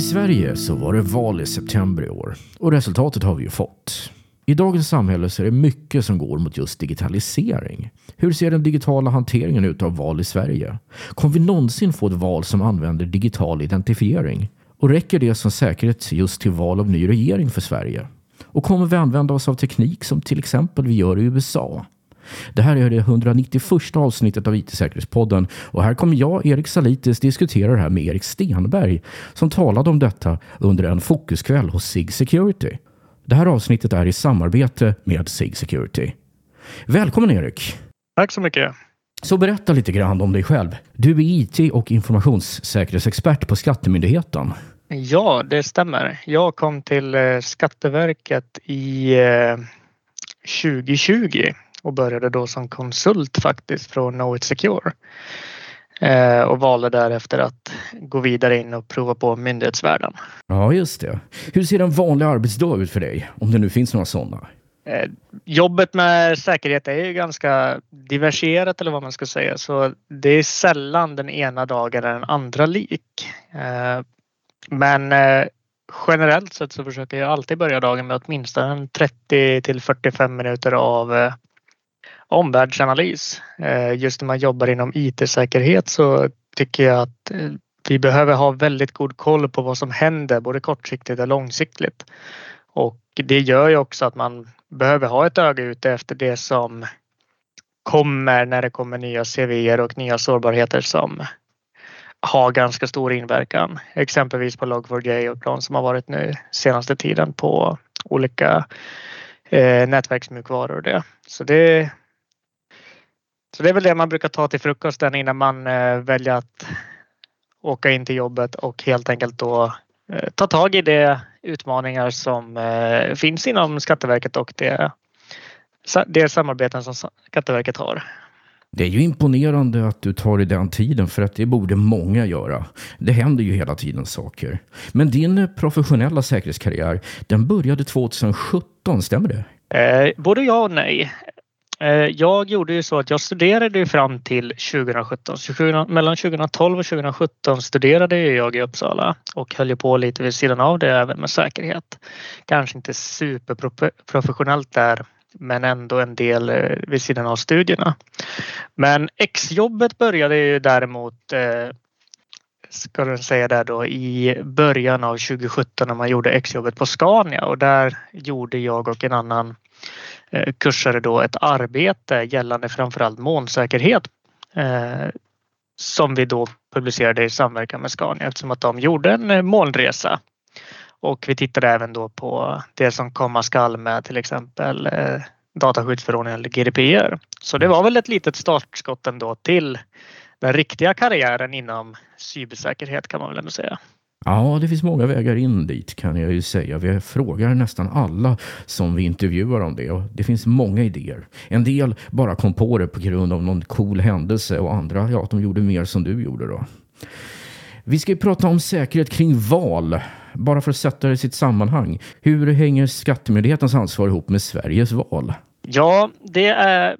I Sverige så var det val i september i år och resultatet har vi ju fått. I dagens samhälle så är det mycket som går mot just digitalisering. Hur ser den digitala hanteringen ut av val i Sverige? Kommer vi någonsin få ett val som använder digital identifiering? Och räcker det som säkerhet just till val av ny regering för Sverige? Och kommer vi använda oss av teknik som till exempel vi gör i USA? Det här är det 191 avsnittet av IT-säkerhetspodden och här kommer jag, Erik Salitis, diskutera det här med Erik Stenberg som talade om detta under en fokuskväll hos SIG Security. Det här avsnittet är i samarbete med SIG Security. Välkommen Erik! Tack så mycket! Så berätta lite grann om dig själv. Du är IT och informationssäkerhetsexpert på Skattemyndigheten. Ja, det stämmer. Jag kom till eh, Skatteverket i 2020 eh, och började då som konsult faktiskt från Knowit Secure. Eh, och valde därefter att gå vidare in och prova på myndighetsvärlden. Ja, just det. Hur ser en vanlig arbetsdag ut för dig? Om det nu finns några sådana. Eh, jobbet med säkerhet är ju ganska diversifierat eller vad man ska säga så det är sällan den ena dagen är den andra lik. Eh, men generellt sett så försöker jag alltid börja dagen med åtminstone 30 till 45 minuter av omvärldsanalys. Eh, just när man jobbar inom IT-säkerhet så tycker jag att eh, vi behöver ha väldigt god koll på vad som händer både kortsiktigt och långsiktigt. Och det gör ju också att man behöver ha ett öga ute efter det som kommer när det kommer nya CVR och nya sårbarheter som har ganska stor inverkan. Exempelvis på Log4j och de som har varit nu senaste tiden på olika eh, nätverksmjukvaror och det. Så det, så det är väl det man brukar ta till frukosten innan man eh, väljer att åka in till jobbet och helt enkelt då eh, ta tag i de utmaningar som eh, finns inom Skatteverket och det, det samarbeten som Skatteverket har. Det är ju imponerande att du tar dig den tiden för att det borde många göra. Det händer ju hela tiden saker. Men din professionella säkerhetskarriär, den började 2017, stämmer det? Eh, både ja och nej. Eh, jag gjorde ju så att jag studerade ju fram till 2017. Så mellan 2012 och 2017 studerade jag i Uppsala och höll på lite vid sidan av det även med säkerhet. Kanske inte superprofessionellt där men ändå en del eh, vid sidan av studierna. Men exjobbet började ju däremot eh, ska du säga där då i början av 2017 när man gjorde exjobbet på Scania och där gjorde jag och en annan Eh, kurser då ett arbete gällande framförallt molnsäkerhet eh, som vi då publicerade i samverkan med Scania eftersom att de gjorde en eh, molnresa. Och vi tittade även då på det som komma skall med till exempel eh, dataskyddsförordningen eller GDPR. Så det var väl ett litet startskott ändå till den riktiga karriären inom cybersäkerhet kan man väl ändå säga. Ja, det finns många vägar in dit kan jag ju säga. Vi frågar nästan alla som vi intervjuar om det och det finns många idéer. En del bara kom på det på grund av någon cool händelse och andra, ja, de gjorde mer som du gjorde då. Vi ska ju prata om säkerhet kring val. Bara för att sätta det i sitt sammanhang. Hur hänger Skattemyndighetens ansvar ihop med Sveriges val? Ja, det är,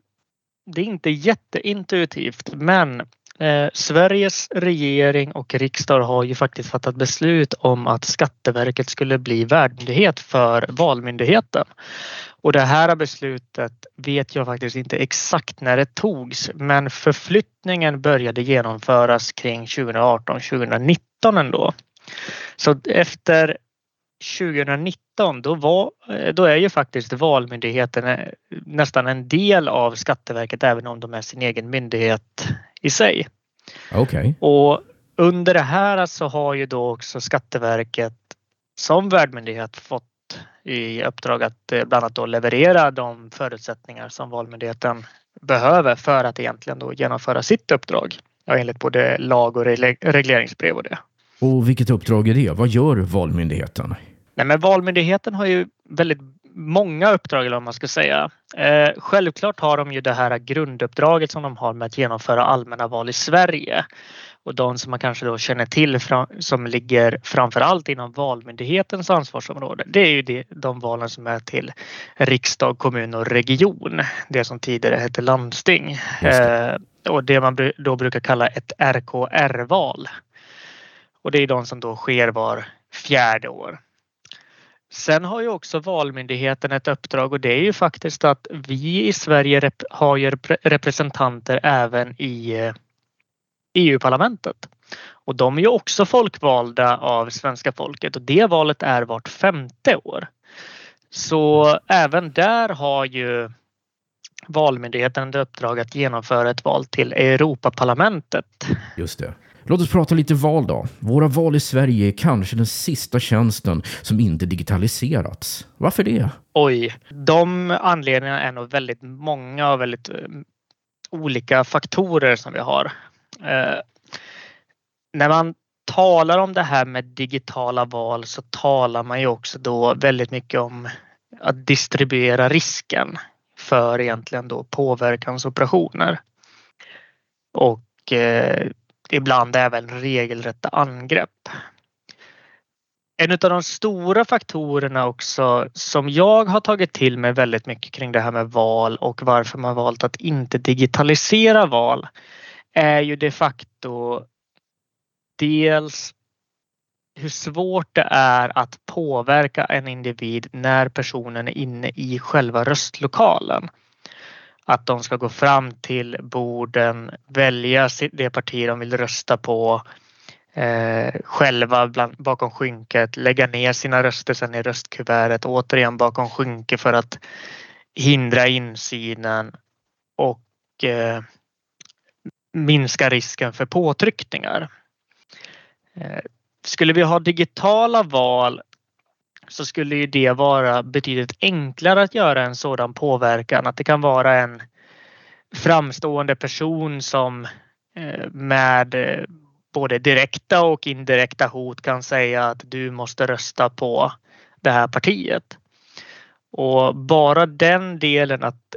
det är inte jätteintuitivt, men Eh, Sveriges regering och riksdag har ju faktiskt fattat beslut om att Skatteverket skulle bli värdmyndighet för Valmyndigheten. Och det här beslutet vet jag faktiskt inte exakt när det togs men förflyttningen började genomföras kring 2018-2019 ändå. Så efter 2019 då, var, eh, då är ju faktiskt Valmyndigheten eh, nästan en del av Skatteverket även om de är sin egen myndighet i sig. Okay. Och under det här så har ju då också Skatteverket som värdmyndighet fått i uppdrag att eh, bland annat då leverera de förutsättningar som Valmyndigheten behöver för att egentligen då genomföra sitt uppdrag. Ja, enligt både lag och regleringsbrev och det. Och vilket uppdrag är det? Vad gör Valmyndigheten? Nej, men Valmyndigheten har ju väldigt många uppdrag eller vad man ska säga. Eh, självklart har de ju det här grunduppdraget som de har med att genomföra allmänna val i Sverige. Och de som man kanske då känner till som ligger framför allt inom Valmyndighetens ansvarsområde. Det är ju det, de valen som är till riksdag, kommun och region. Det som tidigare hette landsting. Eh, och det man då brukar kalla ett RKR-val. Och det är de som då sker var fjärde år. Sen har ju också Valmyndigheten ett uppdrag och det är ju faktiskt att vi i Sverige har ju representanter även i eh, EU-parlamentet. Och de är ju också folkvalda av svenska folket och det valet är vart femte år. Så även där har ju Valmyndigheten ett uppdrag att genomföra ett val till Europaparlamentet. Just det. Låt oss prata lite val då. Våra val i Sverige är kanske den sista tjänsten som inte digitaliserats. Varför det? Oj, de anledningarna är nog väldigt många och väldigt eh, olika faktorer som vi har. Eh, när man talar om det här med digitala val så talar man ju också då väldigt mycket om att distribuera risken för egentligen då påverkansoperationer. Och eh, ibland även regelrätta angrepp. En av de stora faktorerna också som jag har tagit till mig väldigt mycket kring det här med val och varför man valt att inte digitalisera val är ju de facto dels hur svårt det är att påverka en individ när personen är inne i själva röstlokalen. Att de ska gå fram till borden, välja det parti de vill rösta på eh, själva bland, bakom skynket, lägga ner sina röster sen i röstkuvertet, återigen bakom skynke för att hindra insynen och eh, minska risken för påtryckningar. Eh, skulle vi ha digitala val så skulle ju det vara betydligt enklare att göra en sådan påverkan. Att det kan vara en framstående person som eh, med eh, både direkta och indirekta hot kan säga att du måste rösta på det här partiet. Och bara den delen att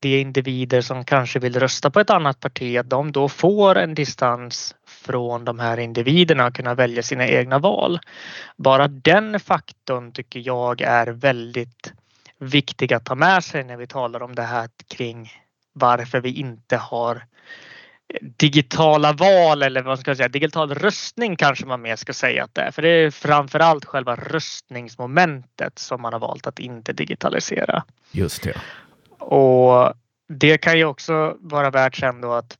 de individer som kanske vill rösta på ett annat parti att de då får en distans från de här individerna och kunna välja sina egna val. Bara den faktorn tycker jag är väldigt viktig att ta med sig när vi talar om det här kring varför vi inte har digitala val eller vad ska jag säga, digital röstning kanske man mer ska säga att det är. För det är framförallt själva röstningsmomentet som man har valt att inte digitalisera. Just det. Och det kan ju också vara värt sen då att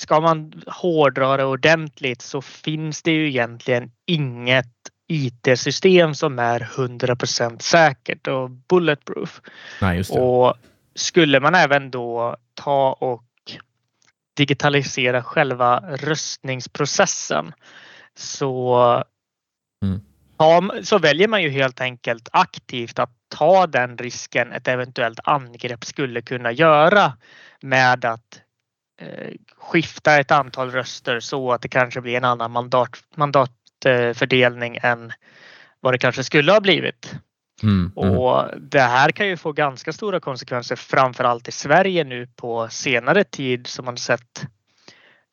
ska man hårdra det ordentligt så finns det ju egentligen inget IT-system som är 100% säkert och bulletproof. Nej, och skulle man även då ta och digitalisera själva röstningsprocessen så, mm. så väljer man ju helt enkelt aktivt att ta den risken ett eventuellt angrepp skulle kunna göra med att skifta ett antal röster så att det kanske blir en annan mandat, mandatfördelning än vad det kanske skulle ha blivit. Mm, mm. och det här kan ju få ganska stora konsekvenser framförallt i Sverige nu på senare tid som man sett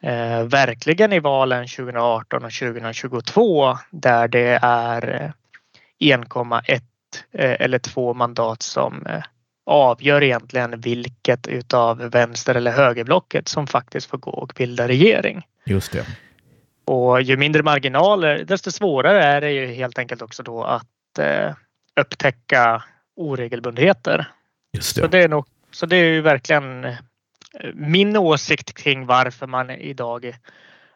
eh, verkligen i valen 2018 och 2022 där det är 1,1 eh, eller två mandat som eh, avgör egentligen vilket utav vänster eller högerblocket som faktiskt får gå och bilda regering. Just det. Och ju mindre marginaler desto svårare är det ju helt enkelt också då att eh, upptäcka oregelbundheter. Just det. Så, det är nog, så det är ju verkligen eh, min åsikt kring varför man idag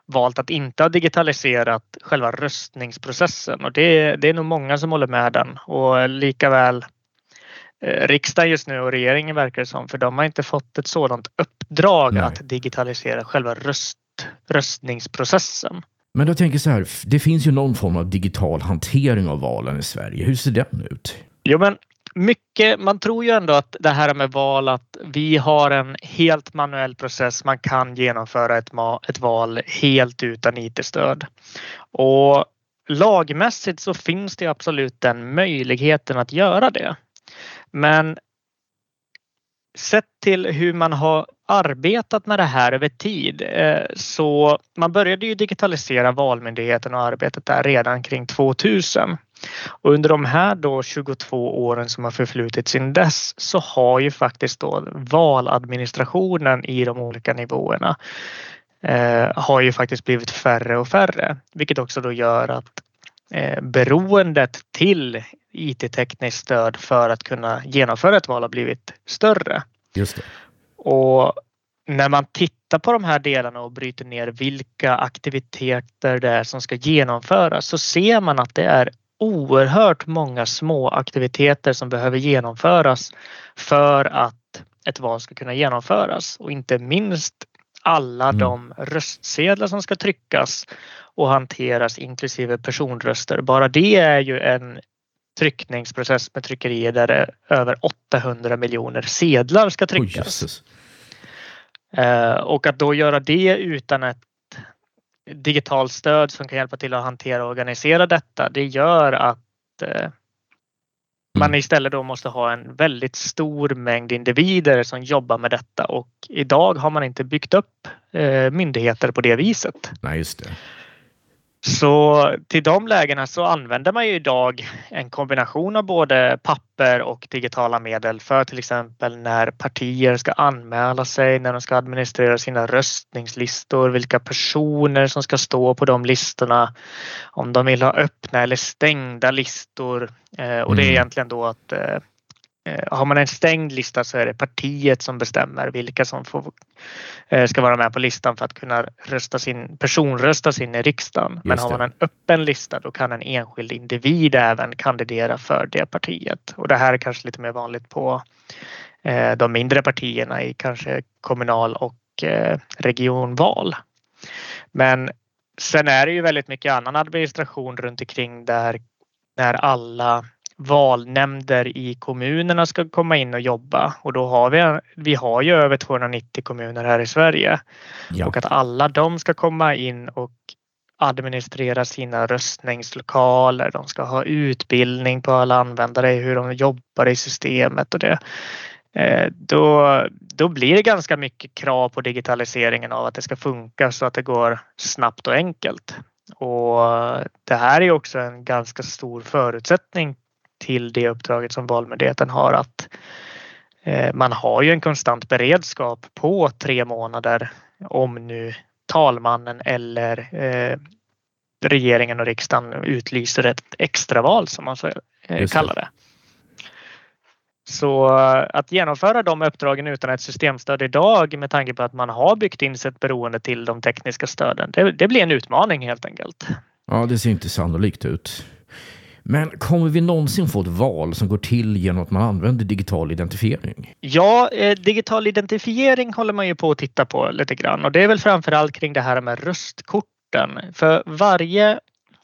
valt att inte ha digitaliserat själva röstningsprocessen och det, det är nog många som håller med den och likaväl riksdagen just nu och regeringen verkar det som, för de har inte fått ett sådant uppdrag Nej. att digitalisera själva röst, röstningsprocessen. Men jag tänker så här, det finns ju någon form av digital hantering av valen i Sverige. Hur ser den ut? Jo, men mycket, man tror ju ändå att det här med val, att vi har en helt manuell process. Man kan genomföra ett, ett val helt utan IT-stöd. Och lagmässigt så finns det absolut den möjligheten att göra det. Men sett till hur man har arbetat med det här över tid eh, så man började ju digitalisera Valmyndigheten och arbetet där redan kring 2000. Och under de här då 22 åren som har förflutit sedan dess så har ju faktiskt då valadministrationen i de olika nivåerna eh, har ju faktiskt blivit färre och färre, vilket också då gör att eh, beroendet till IT-tekniskt stöd för att kunna genomföra ett val har blivit större. Just det. Och när man tittar på de här delarna och bryter ner vilka aktiviteter det är som ska genomföras så ser man att det är oerhört många små aktiviteter som behöver genomföras för att ett val ska kunna genomföras och inte minst alla mm. de röstsedlar som ska tryckas och hanteras inklusive personröster. Bara det är ju en tryckningsprocess med tryckerier där över 800 miljoner sedlar ska tryckas. Oh, och att då göra det utan ett digitalt stöd som kan hjälpa till att hantera och organisera detta, det gör att eh, man mm. istället då måste ha en väldigt stor mängd individer som jobbar med detta och idag har man inte byggt upp eh, myndigheter på det viset. Nej, just det. Så till de lägena så använder man ju idag en kombination av både papper och digitala medel för till exempel när partier ska anmäla sig, när de ska administrera sina röstningslistor, vilka personer som ska stå på de listorna, om de vill ha öppna eller stängda listor. Eh, och det är mm. egentligen då att eh, har man en stängd lista så är det partiet som bestämmer vilka som får, eh, ska vara med på listan för att kunna rösta sin, personröstas in i riksdagen. Men har man en öppen lista då kan en enskild individ även kandidera för det partiet. Och det här är kanske lite mer vanligt på eh, de mindre partierna i kanske kommunal och regionval. Men sen är det ju väldigt mycket annan administration runt omkring där när alla valnämnder i kommunerna ska komma in och jobba och då har vi, vi har ju över 290 kommuner här i Sverige ja. och att alla de ska komma in och administrera sina röstningslokaler. De ska ha utbildning på alla användare i hur de jobbar i systemet och det. Eh, då, då blir det ganska mycket krav på digitaliseringen av att det ska funka så att det går snabbt och enkelt. Och det här är också en ganska stor förutsättning till det uppdraget som Valmyndigheten har att eh, man har ju en konstant beredskap på tre månader om nu talmannen eller eh, regeringen och riksdagen utlyser ett extraval som man så eh, kallar det. Så att genomföra de uppdragen utan ett systemstöd idag med tanke på att man har byggt in sig ett beroende till de tekniska stöden. Det, det blir en utmaning helt enkelt. Ja, det ser inte sannolikt ut. Men kommer vi någonsin få ett val som går till genom att man använder digital identifiering? Ja, eh, digital identifiering håller man ju på att titta på lite grann och det är väl framförallt kring det här med röstkorten. För varje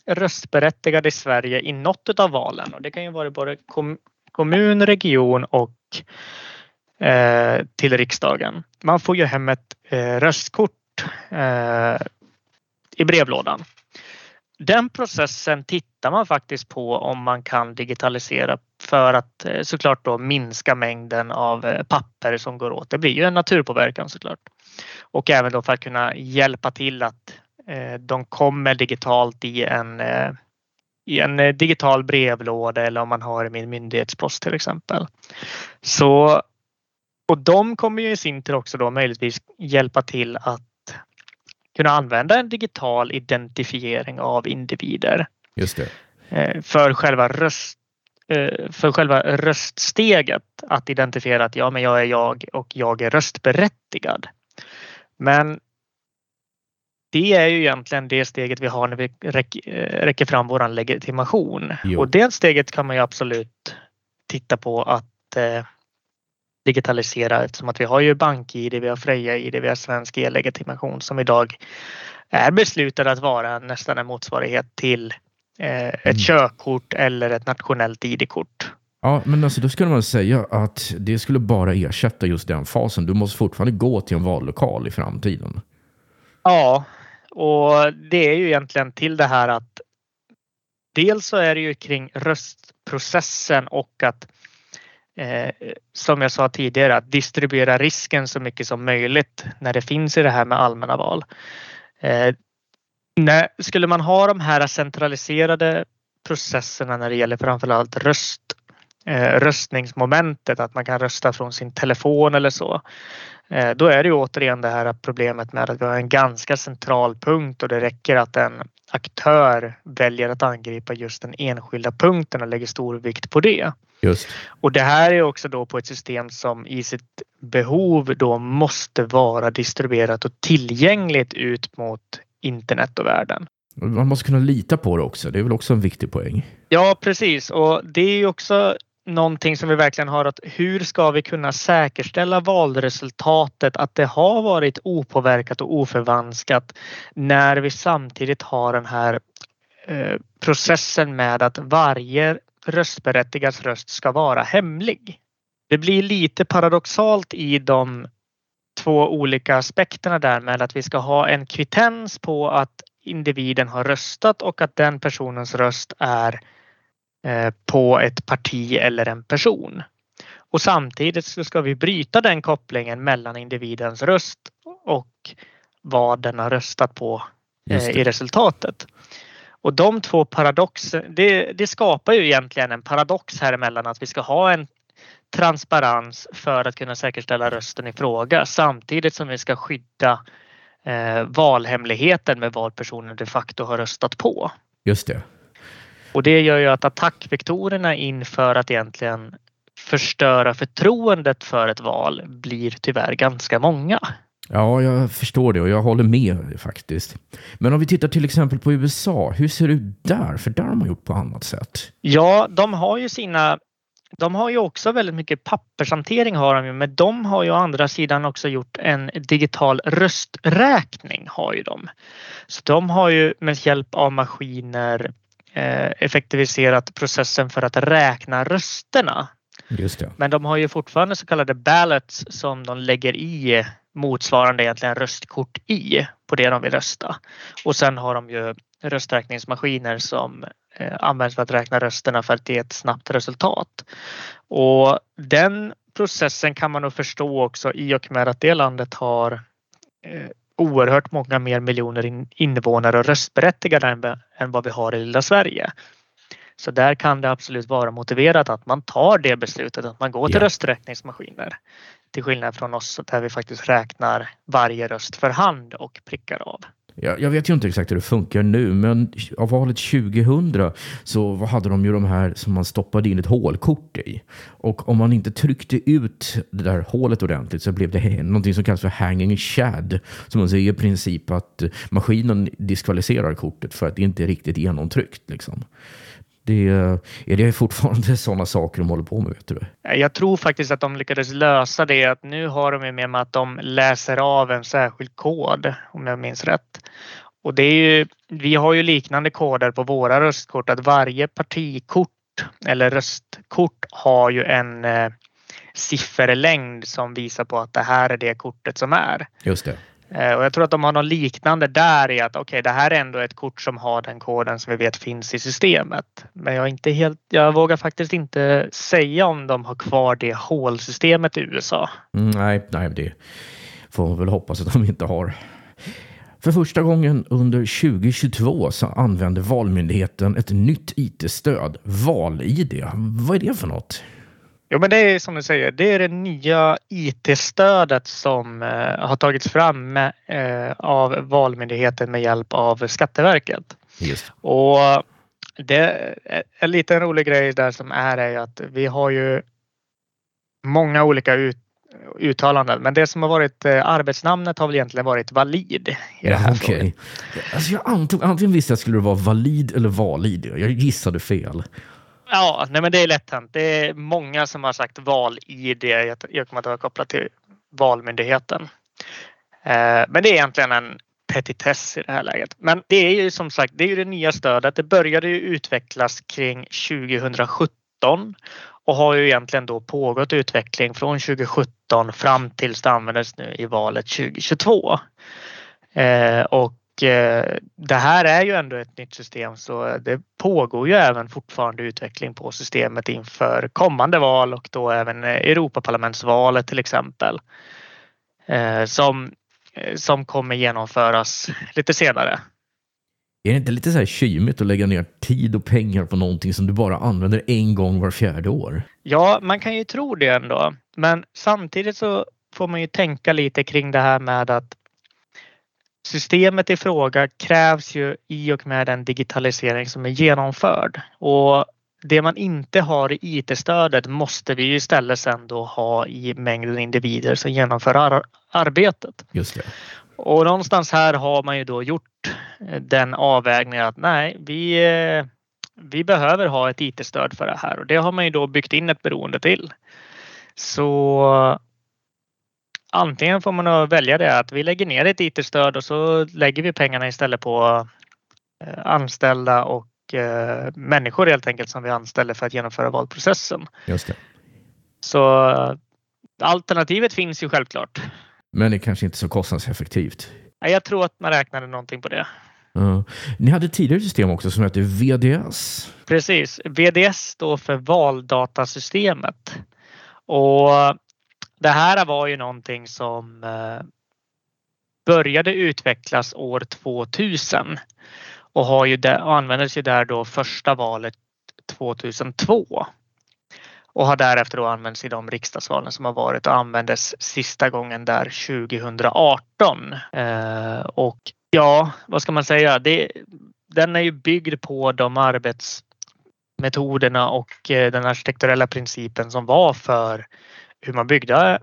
röstberättigad i Sverige i något av valen och det kan ju vara både kom, kommun, region och eh, till riksdagen. Man får ju hem ett eh, röstkort eh, i brevlådan den processen tittar man faktiskt på om man kan digitalisera för att eh, såklart då minska mängden av eh, papper som går åt. Det blir ju en naturpåverkan såklart. Och även då för att kunna hjälpa till att eh, de kommer digitalt i en, i en digital brevlåda eller om man har i min myndighetspost till exempel. Så, och de kommer ju i sin tur också då möjligtvis hjälpa till att kunna använda en digital identifiering av individer. Just det. Eh, för själva röst eh, för själva röststeget att identifiera att ja, men jag är jag och jag är röstberättigad. Men det är ju egentligen det steget vi har när vi eh, räcker fram våran legitimation. Jo. Och det steget kan man ju absolut titta på att digitalisera eftersom att vi har ju BankID, vi har Freja-ID, vi har Svensk e-legitimation som idag är beslutad att vara nästan en motsvarighet till eh, ett mm. körkort eller ett nationellt ID-kort. Ja, men alltså då skulle man säga att det skulle bara ersätta just den fasen. Du måste fortfarande gå till en vallokal i framtiden. Ja, och det är ju egentligen till det här att dels så är det ju kring röstprocessen och att eh, som jag sa tidigare, att distribuera risken så mycket som möjligt när det finns i det här med allmänna val. Eh, när, skulle man ha de här centraliserade processerna när det gäller framförallt röst, eh, röstningsmomentet, att man kan rösta från sin telefon eller så. Eh, då är det ju återigen det här problemet med att vi har en ganska central punkt och det räcker att en aktör väljer att angripa just den enskilda punkten och lägger stor vikt på det. Just. Och det här är också då på ett system som i sitt behov då måste vara distribuerat och tillgängligt ut mot internet och världen. Man måste kunna lita på det också. Det är väl också en viktig poäng. Ja, precis. Och det är också någonting som vi verkligen har att hur ska vi kunna säkerställa valresultatet att det har varit opåverkat och oförvanskat när vi samtidigt har den här eh, processen med att varje röstberättigads röst ska vara hemlig. Det blir lite paradoxalt i de två olika aspekterna där med att vi ska ha en kvittens på att individen har röstat och att den personens röst är eh, på ett parti eller en person. Och samtidigt så ska vi bryta den kopplingen mellan individens röst och vad den har röstat på eh, i resultatet. Och de två paradoxer, det, det, skapar ju egentligen en paradox här emellan att vi ska ha en transparens för att kunna säkerställa rösten i fråga samtidigt som vi ska skydda eh, valhemligheten med vad personen de facto har röstat på. Just det. Och det gör ju att attackvektorerna inför att egentligen förstöra förtroendet för ett val blir tyvärr ganska många. Ja, jag förstår det och jag håller med faktiskt. Men om vi tittar till exempel på USA, hur ser det ut där? För där har man gjort på annat sätt. Ja, de har ju sina de har ju också väldigt mycket pappershantering har de ju, men de har ju å andra sidan också gjort en digital rösträkning har ju de. Så de har ju med hjälp av maskiner eh, effektiviserat processen för att räkna rösterna. Just det. Men de har ju fortfarande så kallade ballots som de lägger i motsvarande egentligen röstkort i på det de vill rösta. Och sen har de ju rösträkningsmaskiner som eh, används för att räkna rösterna för att ge ett snabbt resultat. Och den processen kan man nog förstå också i och med att det landet har eh, oerhört många mer miljoner invånare och röstberättigade än vad vi har i lilla Sverige. Så där kan det absolut vara motiverat att man tar det beslutet att man går till ja. rösträkningsmaskiner. Till skillnad från oss där vi faktiskt räknar varje röst för hand och prickar av. Jag, jag vet ju inte exakt hur det funkar nu, men av valet 2000 så hade de ju de här som man stoppade in ett hålkort i. Och om man inte tryckte ut det där hålet ordentligt så blev det någonting som kallas för hanging shad. Som man säger i princip att maskinen diskvalificerar kortet för att det inte är riktigt genomtryckt. Liksom. Det, är det fortfarande sådana saker de håller på med? Vet du? Jag tror faktiskt att de lyckades lösa det. Att nu har de med att de läser av en särskild kod om jag minns rätt. Och det är ju, vi har ju liknande koder på våra röstkort att varje partikort eller röstkort har ju en eh, sifferlängd som visar på att det här är det kortet som är. Just det. Eh, och jag tror att de har något liknande där i att okej, okay, det här är ändå ett kort som har den koden som vi vet finns i systemet. Men jag, är inte helt, jag vågar faktiskt inte säga om de har kvar det hålsystemet i USA. Mm, nej, nej, det får man väl hoppas att de inte har. För första gången under 2022 så använder Valmyndigheten ett nytt IT-stöd, Val-ID. Vad är det för något? Jo, men det är som du säger, det är det nya IT-stödet som eh, har tagits fram med, eh, av Valmyndigheten med hjälp av Skatteverket. Just. Och det är en liten rolig grej där som är, är att vi har ju många olika ut, uttalanden, men det som har varit eh, arbetsnamnet har väl egentligen varit valid. I det här okay. alltså jag antog antingen visste jag att det skulle vara valid eller valid. Jag gissade fel. Ja, nej men det är lätt hänt. Det är många som har sagt val-id. Jag kommer att vara kopplat till Valmyndigheten. Eh, men det är egentligen en petitess i det här läget. Men det är ju som sagt, det är ju det nya stödet. Det började ju utvecklas kring 2017 och har ju egentligen då pågått utveckling från 2017 fram tills det användes nu i valet 2022. Eh, och det här är ju ändå ett nytt system så det pågår ju även fortfarande utveckling på systemet inför kommande val och då även Europaparlamentsvalet till exempel. Eh, som, eh, som kommer genomföras lite senare. Är det inte lite så här kymigt att lägga ner tid och pengar på någonting som du bara använder en gång var fjärde år? Ja, man kan ju tro det ändå. Men samtidigt så får man ju tänka lite kring det här med att systemet i fråga krävs ju i och med den digitalisering som är genomförd och det man inte har i IT-stödet måste vi istället sen då ha i mängden individer som genomför ar arbetet. Just det. Och någonstans här har man ju då gjort den avvägningen att nej, vi, eh, vi behöver ha ett IT-stöd för det här och det har man ju då byggt in ett beroende till. Så antingen får man välja det att vi lägger ner ett IT-stöd och så lägger vi pengarna istället på eh, anställda och eh, människor helt enkelt som vi anställer för att genomföra valprocessen. Just det. Så alternativet finns ju självklart. Men det är kanske inte så kostnadseffektivt. Jag tror att man räknade någonting på det. Uh, ni hade tidigare system också som hette VDS. Precis. VDS står för valdatasystemet. Och det här var ju någonting som eh, började utvecklas år 2000 och har ju där, användes ju där då första valet 2002 och har därefter då använts i de riksdagsvalen som har varit och användes sista gången där 2018. Eh, och ja, vad ska man säga? Det, den är ju byggd på de arbetsmetoderna och eh, den arkitekturella principen som var för hur man byggde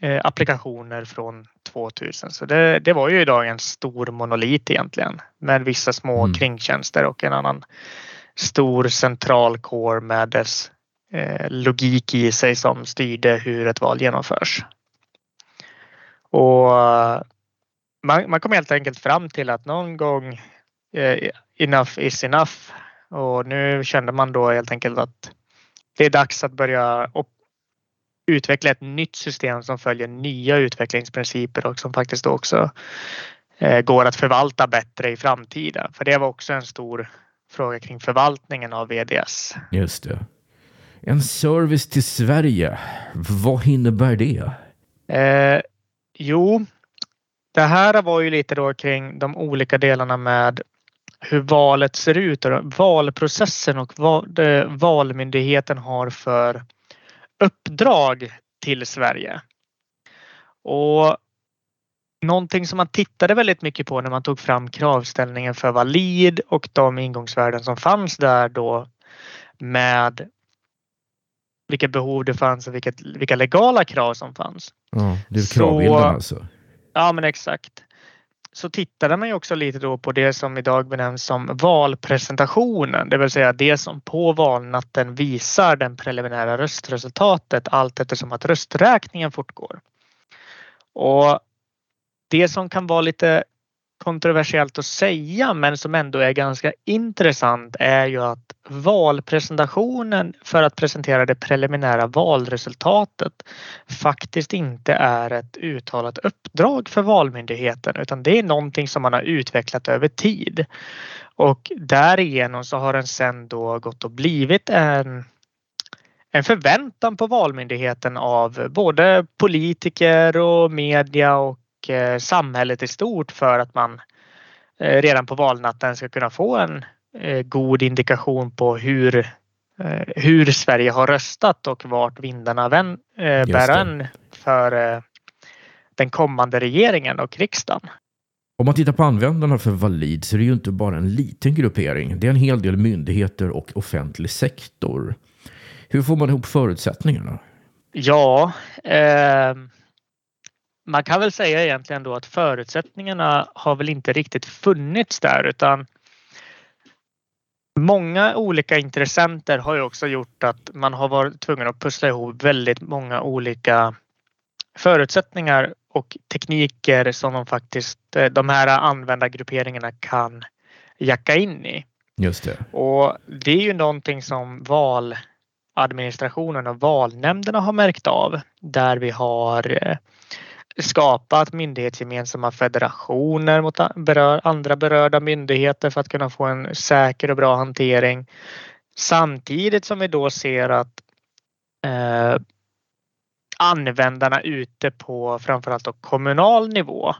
eh, applikationer från 2000. Så det, det var ju idag en stor monolit egentligen med vissa små mm. kringtjänster och en annan stor central core med dess eh, logik i sig som styrde hur ett val genomförs. Och man, man kom helt enkelt fram till att någon gång eh, enough is enough och nu kände man då helt enkelt att det är dags att börja utveckla ett nytt system som följer nya utvecklingsprinciper och som faktiskt också eh, går att förvalta bättre i framtiden. För det var också en stor fråga kring förvaltningen av VDS. Just det. En service till Sverige, vad innebär det? Eh, jo, det här var ju lite då kring de olika delarna med hur valet ser ut och valprocessen och vad Valmyndigheten har för uppdrag till Sverige. Och Någonting som man tittade väldigt mycket på när man tog fram kravställningen för valid och de ingångsvärden som fanns där då med vilka behov det fanns och vilket, vilka legala krav som fanns. Ja, det är kravbilden alltså? Ja, men exakt. Så tittade man ju också lite då på det som idag benämns som valpresentationen, det vill säga det som på valnatten visar den preliminära röstresultatet allt eftersom att rösträkningen fortgår. Och det som kan vara lite kontroversiellt att säga men som ändå är ganska intressant är ju att valpresentationen för att presentera det preliminära valresultatet faktiskt inte är ett uttalat uppdrag för Valmyndigheten utan det är någonting som man har utvecklat över tid. Och därigenom så har den sen då gått och blivit en en förväntan på Valmyndigheten av både politiker och media och Eh, samhället i stort för att man eh, redan på valnatten ska kunna få en eh, god indikation på hur, hur Sverige har röstat och vart vindarna vän, bär än för den kommande regeringen och riksdagen. Om man tittar på användarna för Valid så är det ju inte bara en liten gruppering. Det är en hel del myndigheter och offentlig sektor. Hur får man ihop förutsättningarna? Ja, eh, man kan väl säga egentligen då att förutsättningarna har väl inte riktigt funnits där utan Många olika intressenter har ju också gjort att man har varit tvungen att pussla ihop väldigt många olika förutsättningar och tekniker som de faktiskt eh, de här användargrupperingarna kan jacka in i. Just det. Och det är ju någonting som valadministrationen och valnämnderna har märkt av där vi har eh, skapat myndighetsgemensamma federationer mot andra berörda myndigheter för att kunna få en säker och bra hantering. Samtidigt som vi då ser att eh, användarna ute på framförallt då kommunal nivå.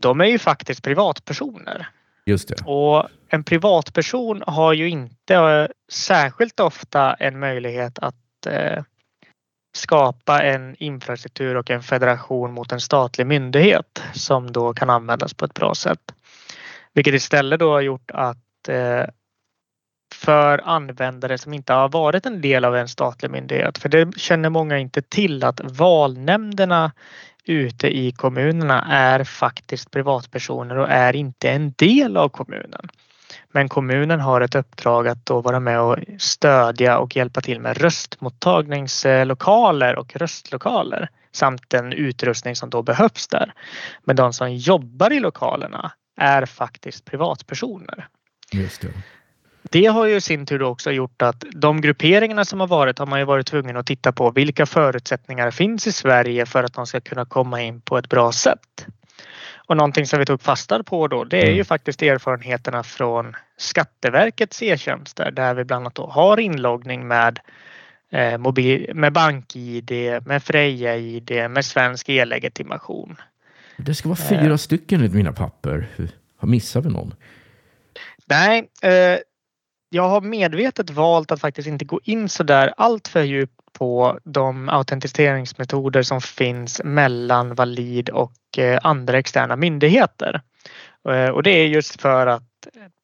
De är ju faktiskt privatpersoner. Just det. Och en privatperson har ju inte särskilt ofta en möjlighet att eh, skapa en infrastruktur och en federation mot en statlig myndighet som då kan användas på ett bra sätt. Vilket istället då har gjort att eh, för användare som inte har varit en del av en statlig myndighet, för det känner många inte till att valnämnderna ute i kommunerna är faktiskt privatpersoner och är inte en del av kommunen. Men kommunen har ett uppdrag att då vara med och stödja och hjälpa till med röstmottagningslokaler och röstlokaler samt den utrustning som då behövs där. Men de som jobbar i lokalerna är faktiskt privatpersoner. Just det. Det har ju i sin tur också gjort att de grupperingarna som har varit har man ju varit tvungen att titta på vilka förutsättningar finns i Sverige för att de ska kunna komma in på ett bra sätt. Och någonting som vi tog fasta på då det är ju mm. faktiskt erfarenheterna från Skatteverkets e-tjänster där vi bland annat har inloggning med eh, mobil, med BankID, med Freja-ID, med svensk e-legitimation. Det ska vara fyra eh. stycken enligt mina papper. Har missat vi någon? Nej, eh, jag har medvetet valt att faktiskt inte gå in så där allt för djupt på de autentiseringsmetoder som finns mellan Valid och eh, andra externa myndigheter. Eh, och det är just för att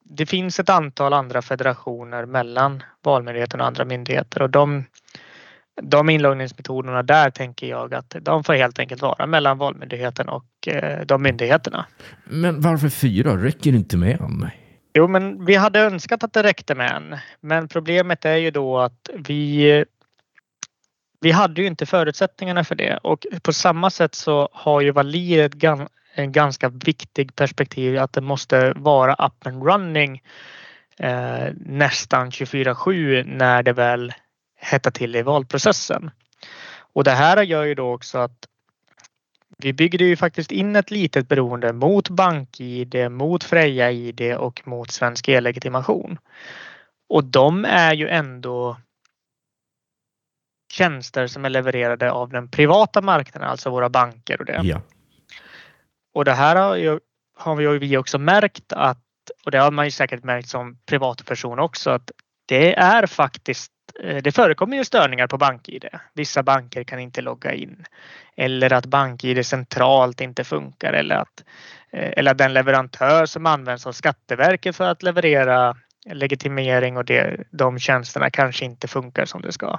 det finns ett antal andra federationer mellan Valmyndigheten och andra myndigheter och de, de inloggningsmetoderna där tänker jag att de får helt enkelt vara mellan Valmyndigheten och eh, de myndigheterna. Men varför fyra? Räcker det inte med en? Jo, men vi hade önskat att det räckte med en. Men problemet är ju då att vi vi hade ju inte förutsättningarna för det och på samma sätt så har ju Valir ett en ganska viktig perspektiv att det måste vara up and running eh, nästan 24-7 när det väl hettar till i valprocessen. Och det här gör ju då också att vi byggde ju faktiskt in ett litet beroende mot BankID, mot Freja-ID och mot Svensk e-legitimation. Och de är ju ändå tjänster som är levererade av den privata marknaden, alltså våra banker och det. Ja. Och det här har, ju, har vi också märkt att, och det har man ju säkert märkt som privatperson också, att det är faktiskt Eh, det förekommer ju störningar på BankID. Vissa banker kan inte logga in eller att BankID centralt inte funkar eller att, eh, eller att den leverantör som används av Skatteverket för att leverera legitimering och det, de tjänsterna kanske inte funkar som det ska.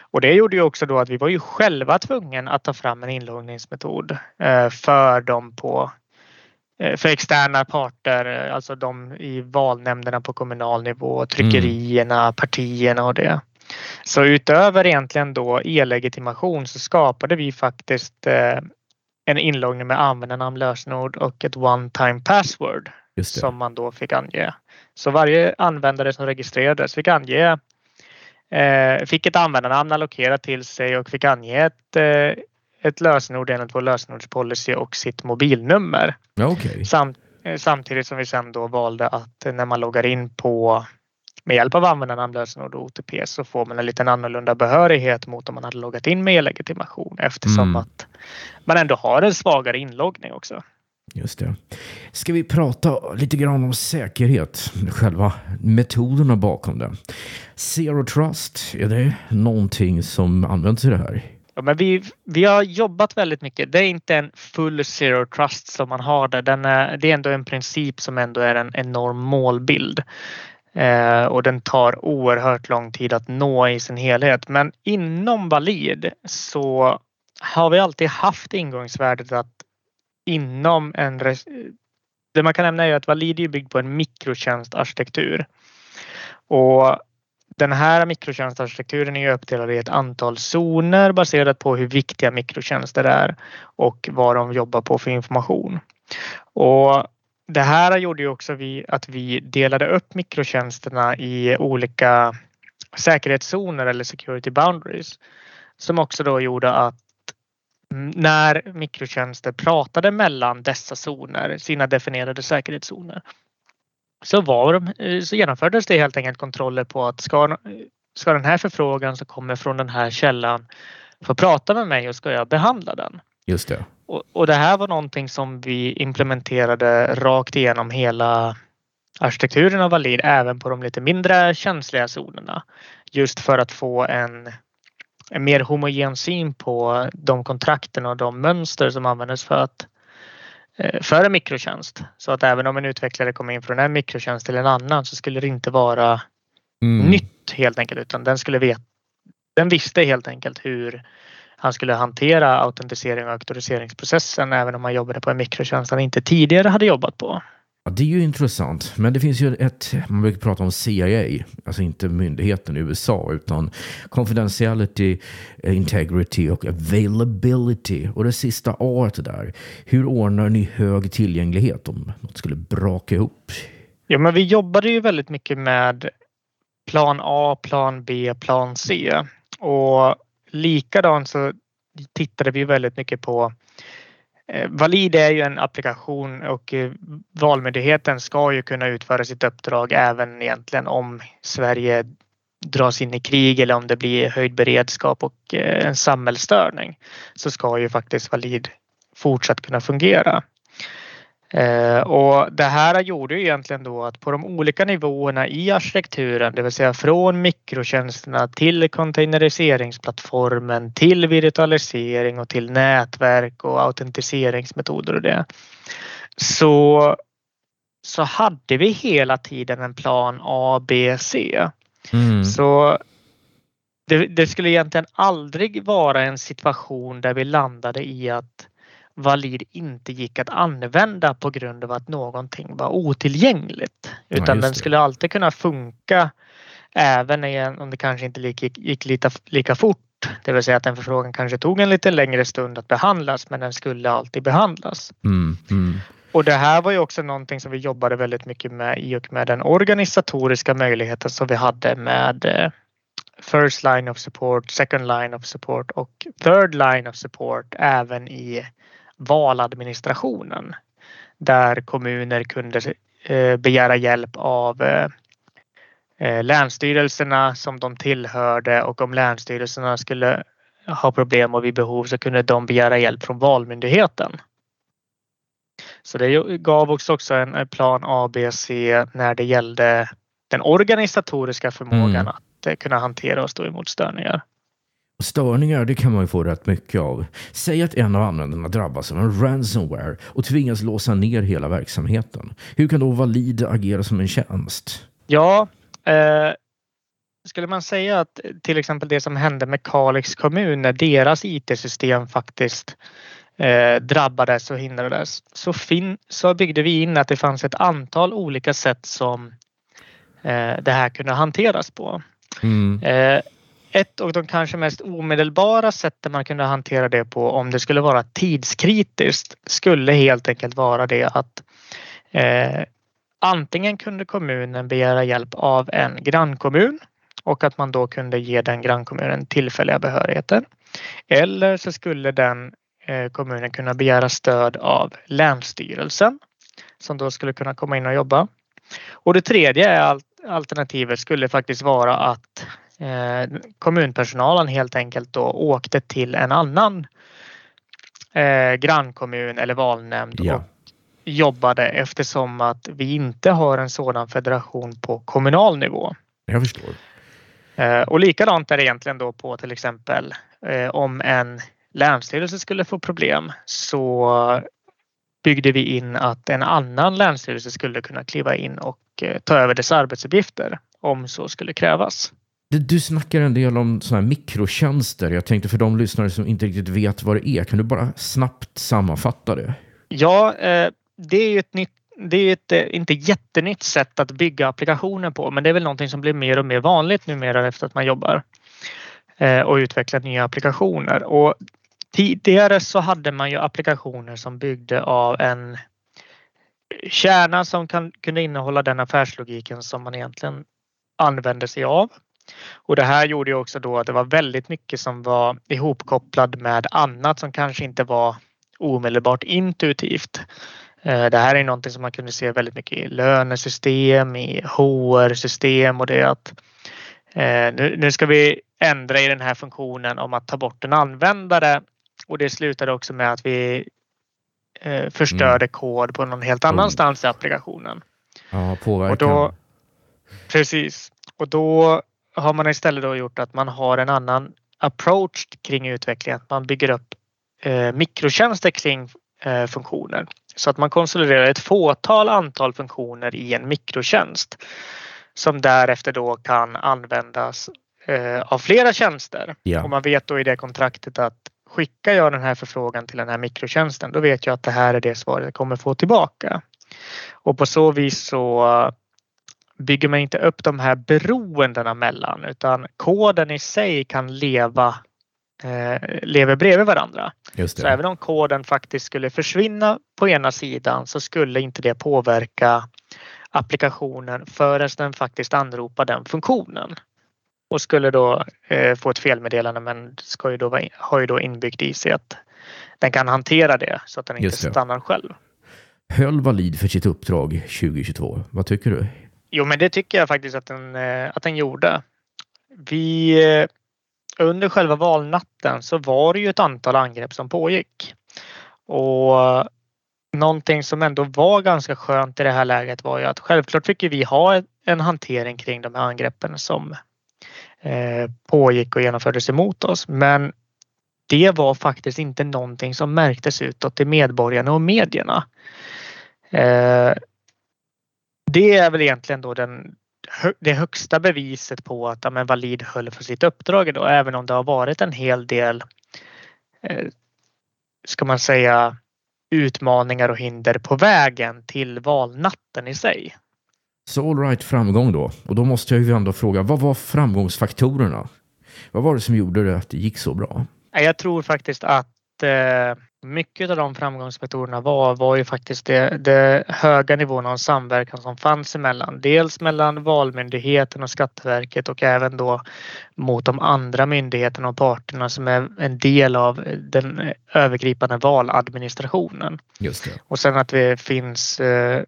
Och det gjorde ju också då att vi var ju själva tvungna att ta fram en inloggningsmetod eh, för dem på för externa parter, eh, alltså de i valnämnderna på kommunal nivå, tryckerierna, mm. partierna och det. Så utöver egentligen då e-legitimation så skapade vi faktiskt en inloggning med användarnamn, lösenord och ett one time password som man då fick ange. Så varje användare som registrerades fick ange Eh, fick ett användarnamn allokerat till sig och fick ange ett, eh, ett lösenord enligt vår lösenordspolicy och sitt mobilnummer. Okay. Samt, eh, samtidigt som vi sen då valde att när man loggar in på med hjälp av användarnamn, lösenord och OTP så får man en liten annorlunda behörighet mot om man hade loggat in med e-legitimation eftersom mm. att man ändå har en svagare inloggning också. Just det. Ska vi prata lite grann om säkerhet, själva metoderna bakom det. Zero Trust, är det någonting som används i det här? Ja, men vi, vi har jobbat väldigt mycket. Det är inte en full zero trust som man har där. Den är, det är ändå en princip som ändå är en enorm målbild. Eh, och den tar oerhört lång tid att nå i sin helhet. Men inom Valid så har vi alltid haft ingångsvärdet att inom en... Det man kan nämna är att Valid är byggd på en mikrotjänstarkitektur. Och den här mikrotjänstarkitekturen är uppdelad i ett antal zoner baserat på hur viktiga mikrotjänster är och vad de jobbar på för information. Och det här gjorde ju också vi att vi delade upp mikrotjänsterna i olika säkerhetszoner eller security boundaries som också då gjorde att när mikrotjänster pratade mellan dessa zoner, sina definierade säkerhetszoner, så, var de, eh, så genomfördes det helt enkelt kontroller på att ska, ska den här förfrågan som kommer från den här källan få prata med mig och ska jag behandla den? Just det. Och, och det här var någonting som vi implementerade rakt igenom hela arkitekturen av Valid även på de lite mindre känsliga zonerna. Just för att få en en mer homogen syn på de kontrakten och de mönster som användes för att för en mikrotjänst. Så att även om en utvecklare kommer in från en mikrotjänst till en annan så skulle det inte vara mm. nytt helt enkelt utan den skulle veta den visste helt enkelt hur han skulle hantera autentisering och auktoriseringsprocessen även om han jobbade på en mikrotjänst han inte tidigare hade jobbat på. Ja, det är ju intressant, men det finns ju ett, man brukar prata om CIA, alltså inte myndigheten i USA, utan confidentiality, eh, integrity och availability. Och det sista A där, hur ordnar ni hög tillgänglighet om något skulle braka ihop? Ja, men vi jobbade ju väldigt mycket med plan A, plan B, plan C och likadant så tittade vi väldigt mycket på Eh, Valid är ju en applikation och eh, Valmyndigheten ska ju kunna utföra sitt uppdrag även egentligen om Sverige dras in i krig eller om det blir höjd beredskap och eh, en samhällsstörning så ska ju faktiskt Valid fortsatt kunna fungera. Eh, och det här gjorde ju egentligen då att på de olika nivåerna i arkitekturen, det vill säga från mikrotjänsterna till containeriseringsplattformen till virtualisering och till nätverk och autentiseringsmetoder och det. Så, så hade vi hela tiden en plan A, B, C. Mm. Så det, det skulle egentligen aldrig vara en situation där vi landade i att valid inte gick att använda på grund av att någonting var otillgängligt. Utan ja, den skulle alltid kunna funka även om det kanske inte gick, gick lika, lika fort. Det vill säga att en förfrågan kanske tog en lite längre stund att behandlas men den skulle alltid behandlas. Mm, mm. Och det här var ju också någonting som vi jobbade väldigt mycket med i och med den organisatoriska möjligheten som vi hade med eh, First line of support, second line of support och third line of support även i valadministrationen där kommuner kunde eh, begära hjälp av eh, eh, länsstyrelserna som de tillhörde och om länsstyrelserna skulle ha problem och vid behov så kunde de begära hjälp från Valmyndigheten. Så det gav också en plan A, B, C när det gällde den organisatoriska förmågan mm. att kunna hantera och stå emot störningar. Störningar det kan man ju få rätt mycket av. Säg att en av användarna drabbas av en ransomware och tvingas låsa ner hela verksamheten. Hur kan då Valid agera som en tjänst? Ja, eh, skulle man säga att till exempel det som hände med Kalix kommun när deras IT-system faktiskt eh, drabbades och hindrades så, fin- så byggde vi in att det fanns ett antal olika sätt som eh, det här kunde hanteras på. Mm. Ett och de kanske mest omedelbara sätten man kunde hantera det på om det skulle vara tidskritiskt skulle helt enkelt vara det att eh, antingen kunde kommunen begära hjälp av en grannkommun och att man då kunde ge den grannkommunen tillfälliga behörigheter. Eller så skulle den eh, kommunen kunna begära stöd av Länsstyrelsen som då skulle kunna komma in och jobba. Och det tredje alternativet skulle faktiskt vara att eh, kommunpersonalen helt enkelt då åkte till en annan eh, grannkommun eller valnämnd ja. och jobbade eftersom att vi inte har en sådan federation på kommunal nivå. Jag förstår. Eh, och likadant är det egentligen då på till exempel eh, om en länsstyrelse skulle få problem så byggde vi in att en annan länsstyrelse skulle kunna kliva in och eh, ta över dess arbetsuppgifter om så skulle krävas. Du snackar en del om såna här mikrotjänster. Jag tänkte för de lyssnare som inte riktigt vet vad det är, kan du bara snabbt sammanfatta det? Ja, eh, det är ju ett nytt det är ett eh, inte jättenytt sätt att bygga applikationer på, men det är väl någonting som blir mer och mer vanligt numera efter att man jobbar eh, och utvecklar nya applikationer. Och tidigare så hade man ju applikationer som byggde av en kärna som kan, kunde innehålla den affärslogiken som man egentligen använder sig av. Och det här gjorde ju också då att det var väldigt mycket som var ihopkopplad med annat som kanske inte var omedelbart intuitivt. Eh, det här är någonting som man kunde se väldigt mycket i lönesystem, i HR-system och det att eh, nu ska vi ändra i den här funktionen om att ta bort en användare och det slutade också med att vi eh, förstörde mm. kod på någon helt annanstans i applikationen. Ja, påverkan. Och då, precis. Och då har man istället då gjort att man har en annan approach kring utvecklingen. Man bygger upp eh, mikrotjänster kring eh, funktioner så att man konsoliderar ett fåtal antal funktioner i en mikrotjänst som därefter då kan användas eh, av flera tjänster. Ja. Och man vet då i det kontraktet att skickar jag den här förfrågan till den här mikrotjänsten då vet jag att det här är det svaret jag kommer få tillbaka. Och på så vis så bygger man inte upp de här beroendena mellan utan koden i sig kan leva eh, lever bredvid varandra. Så även om koden faktiskt skulle försvinna på ena sidan så skulle inte det påverka applikationen förrän den faktiskt anropar den funktionen. Och skulle då eh, få ett felmeddelande men ska ju då vara, har ju då inbyggt i sig att den kan hantera det så att den inte Just det. stannar själv. Höll Valid för sitt uppdrag 2022? Vad tycker du? Jo, men det tycker jag faktiskt att den, eh, att den gjorde. Vi, eh, under själva valnatten så var det ju ett antal angrepp som pågick. Och någonting som ändå var ganska skönt i det här läget var ju att självklart fick vi ha en hantering kring de här angreppen som eh, pågick och genomfördes emot oss. Men det var faktiskt inte någonting som märktes utåt till medborgarna och medierna. Det är väl egentligen då den, det högsta beviset på att ja, men Valid höll för sitt uppdrag idag, även om det har varit en hel del, eh, ska man säga, utmaningar och hinder på vägen till valnatten i sig. Så all right, framgång då. Och då måste jag ju ändå fråga, vad var framgångsfaktorerna? Vad var det som gjorde det att det gick så bra? Jag tror faktiskt att eh, mycket av de framgångsfaktorerna var, var ju faktiskt det, det höga nivån av samverkan som fanns emellan. Dels mellan Valmyndigheten och Skatteverket och även då mot de andra myndigheterna och parterna som är en del av den övergripande valadministrationen. Just det. Och sen att det finns eh,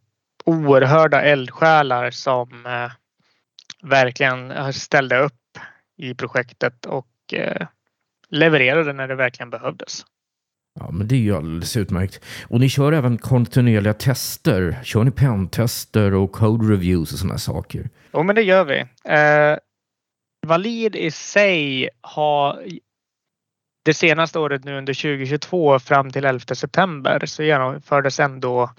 oerhörda eldsjälar som eh, verkligen ställde upp i projektet och eh, levererade när det verkligen behövdes. Ja, men det är ju alldeles utmärkt. Och ni kör även kontinuerliga tester. Kör ni pentester och code reviews och sådana saker? Jo, men det gör vi. Eh, Valid i sig har det senaste året nu under 2022 fram till 11 september så genomfördes ändå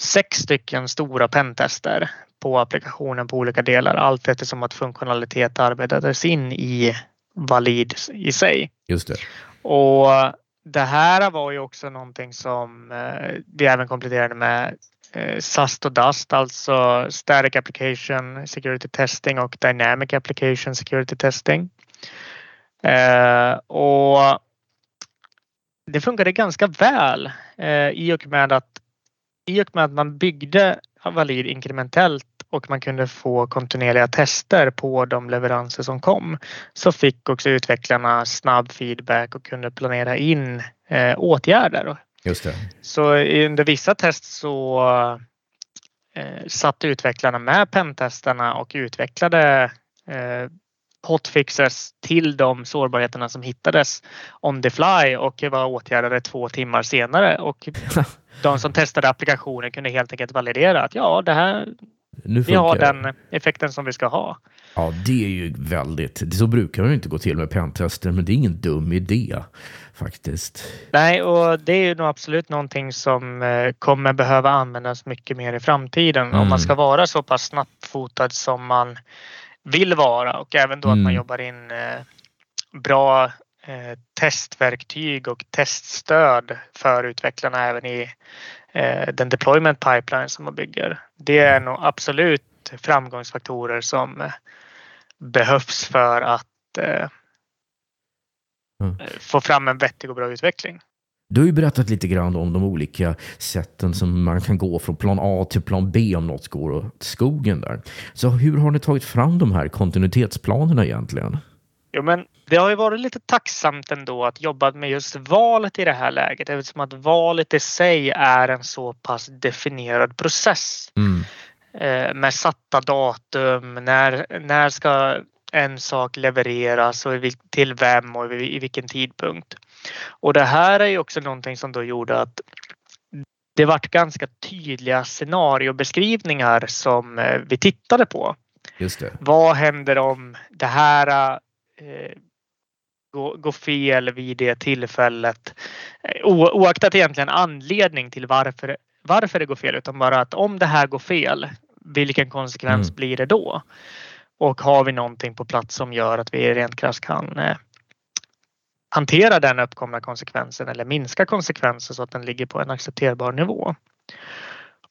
sex stycken stora pentester på applikationen på olika delar allt eftersom att funktionalitet arbetades in i Valid i sig. Just det. Och det här var ju också någonting som eh, vi även kompletterade med eh, SAST och DAST, alltså Static Application Security Testing och Dynamic Application Security Testing. Eh, och det funkade ganska väl eh, i och med att i och med att man byggde Valid inkrementellt och man kunde få kontinuerliga tester på de leveranser som kom så fick också utvecklarna snabb feedback och kunde planera in eh, åtgärder. Just det. Så under vissa test så eh, satt utvecklarna med pentestarna och utvecklade eh, hotfixes till de sårbarheterna som hittades on the fly och var åtgärdade två timmar senare. Och de som testade applikationen kunde helt enkelt validera att ja, det här, vi har den effekten som vi ska ha. Ja, det är ju väldigt... Så brukar det inte gå till med pentester, men det är ingen dum idé faktiskt. Nej, och det är ju nog absolut någonting som eh, kommer behöva användas mycket mer i framtiden om Mm. man ska vara så pass snabbfotad som man vill vara och även då att man Mm. jobbar in eh, bra eh, testverktyg och teststöd för utvecklarna även i eh, den deployment pipeline som man bygger. Det är nog absolut framgångsfaktorer som eh, behövs för att Mm. få fram en vettig och bra utveckling. Du har ju berättat lite grann om de olika sätten som man kan gå från plan A till plan B om något går åt skogen där. Så hur har ni tagit fram de här kontinuitetsplanerna egentligen? Jo, men det har ju varit lite tacksamt ändå att jobba med just valet i det här läget eftersom att valet i sig är en så pass definierad process Mm. eh, med satta datum. När, när ska en sak levereras och till vem och i, i vilken tidpunkt. Och det här är ju också någonting som då gjorde att det vart ganska tydliga scenariobeskrivningar som eh, vi tittade på. Just det. Vad händer om det här eh, gå, gå fel vid det tillfället. Eh, o, oaktat egentligen anledning till varför, varför det går fel utan bara att om det här går fel, vilken konsekvens mm. blir det då? Och har vi någonting på plats som gör att vi rent krasst kan eh, hantera den uppkomna konsekvensen eller minska konsekvensen så att den ligger på en accepterbar nivå.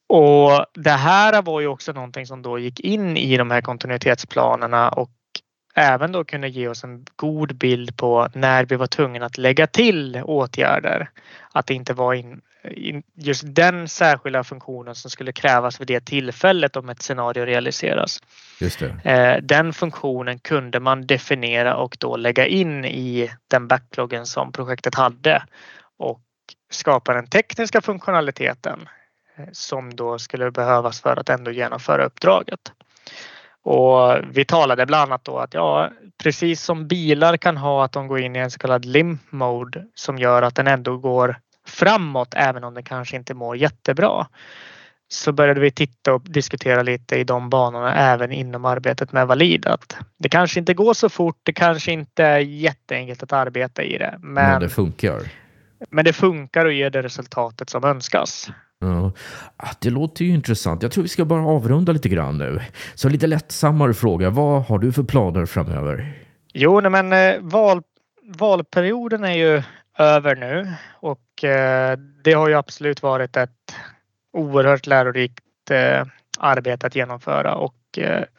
Och det här var ju också någonting som då gick in i de här kontinuitetsplanerna och även då kunde ge oss en god bild på när vi var tvungna att lägga till åtgärder. Att det inte var in, in, just den särskilda funktionen som skulle krävas vid det tillfället om ett scenario realiseras. Just eh, den funktionen kunde man definiera och då lägga in i den backloggen som projektet hade och skapa den tekniska funktionaliteten eh, som då skulle behövas för att ändå genomföra uppdraget. Och vi talade bland annat då att ja, precis som bilar kan ha att de går in i en så kallad limp mode som gör att den ändå går framåt även om den kanske inte mår jättebra. Så började vi titta och diskutera lite i de banorna även inom arbetet med Valid. Att det kanske inte går så fort, det kanske inte är jätteenkelt att arbeta i det. Men, men det funkar. Men det funkar och ger det resultatet som önskas. Ja, ah, det låter ju intressant. Jag tror vi ska bara avrunda lite grann nu. Så lite lättsammare fråga. Vad har du för planer framöver? Jo, nej, men eh, val, valperioden är ju över nu och eh, det har ju absolut varit ett oerhört lärorikt eh, arbete att genomföra och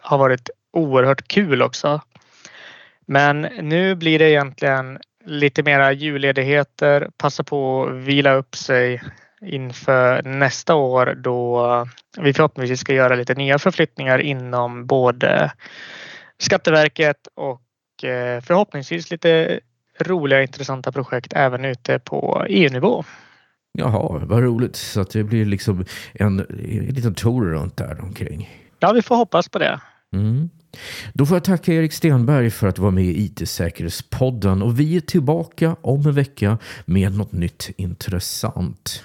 har varit oerhört kul också. Men nu blir det egentligen lite mera julledigheter, passa på att vila upp sig, inför nästa år då vi förhoppningsvis ska göra lite nya förflyttningar inom både Skatteverket och eh, förhoppningsvis lite roliga intressanta projekt även ute på EU-nivå. Jaha, vad roligt. Så att det blir liksom en, en liten tour runt där omkring. Ja, vi får hoppas på det. Mm. Då får jag tacka Erik Stenberg för att vara med i IT-säkerhetspodden och vi är tillbaka om en vecka med något nytt intressant.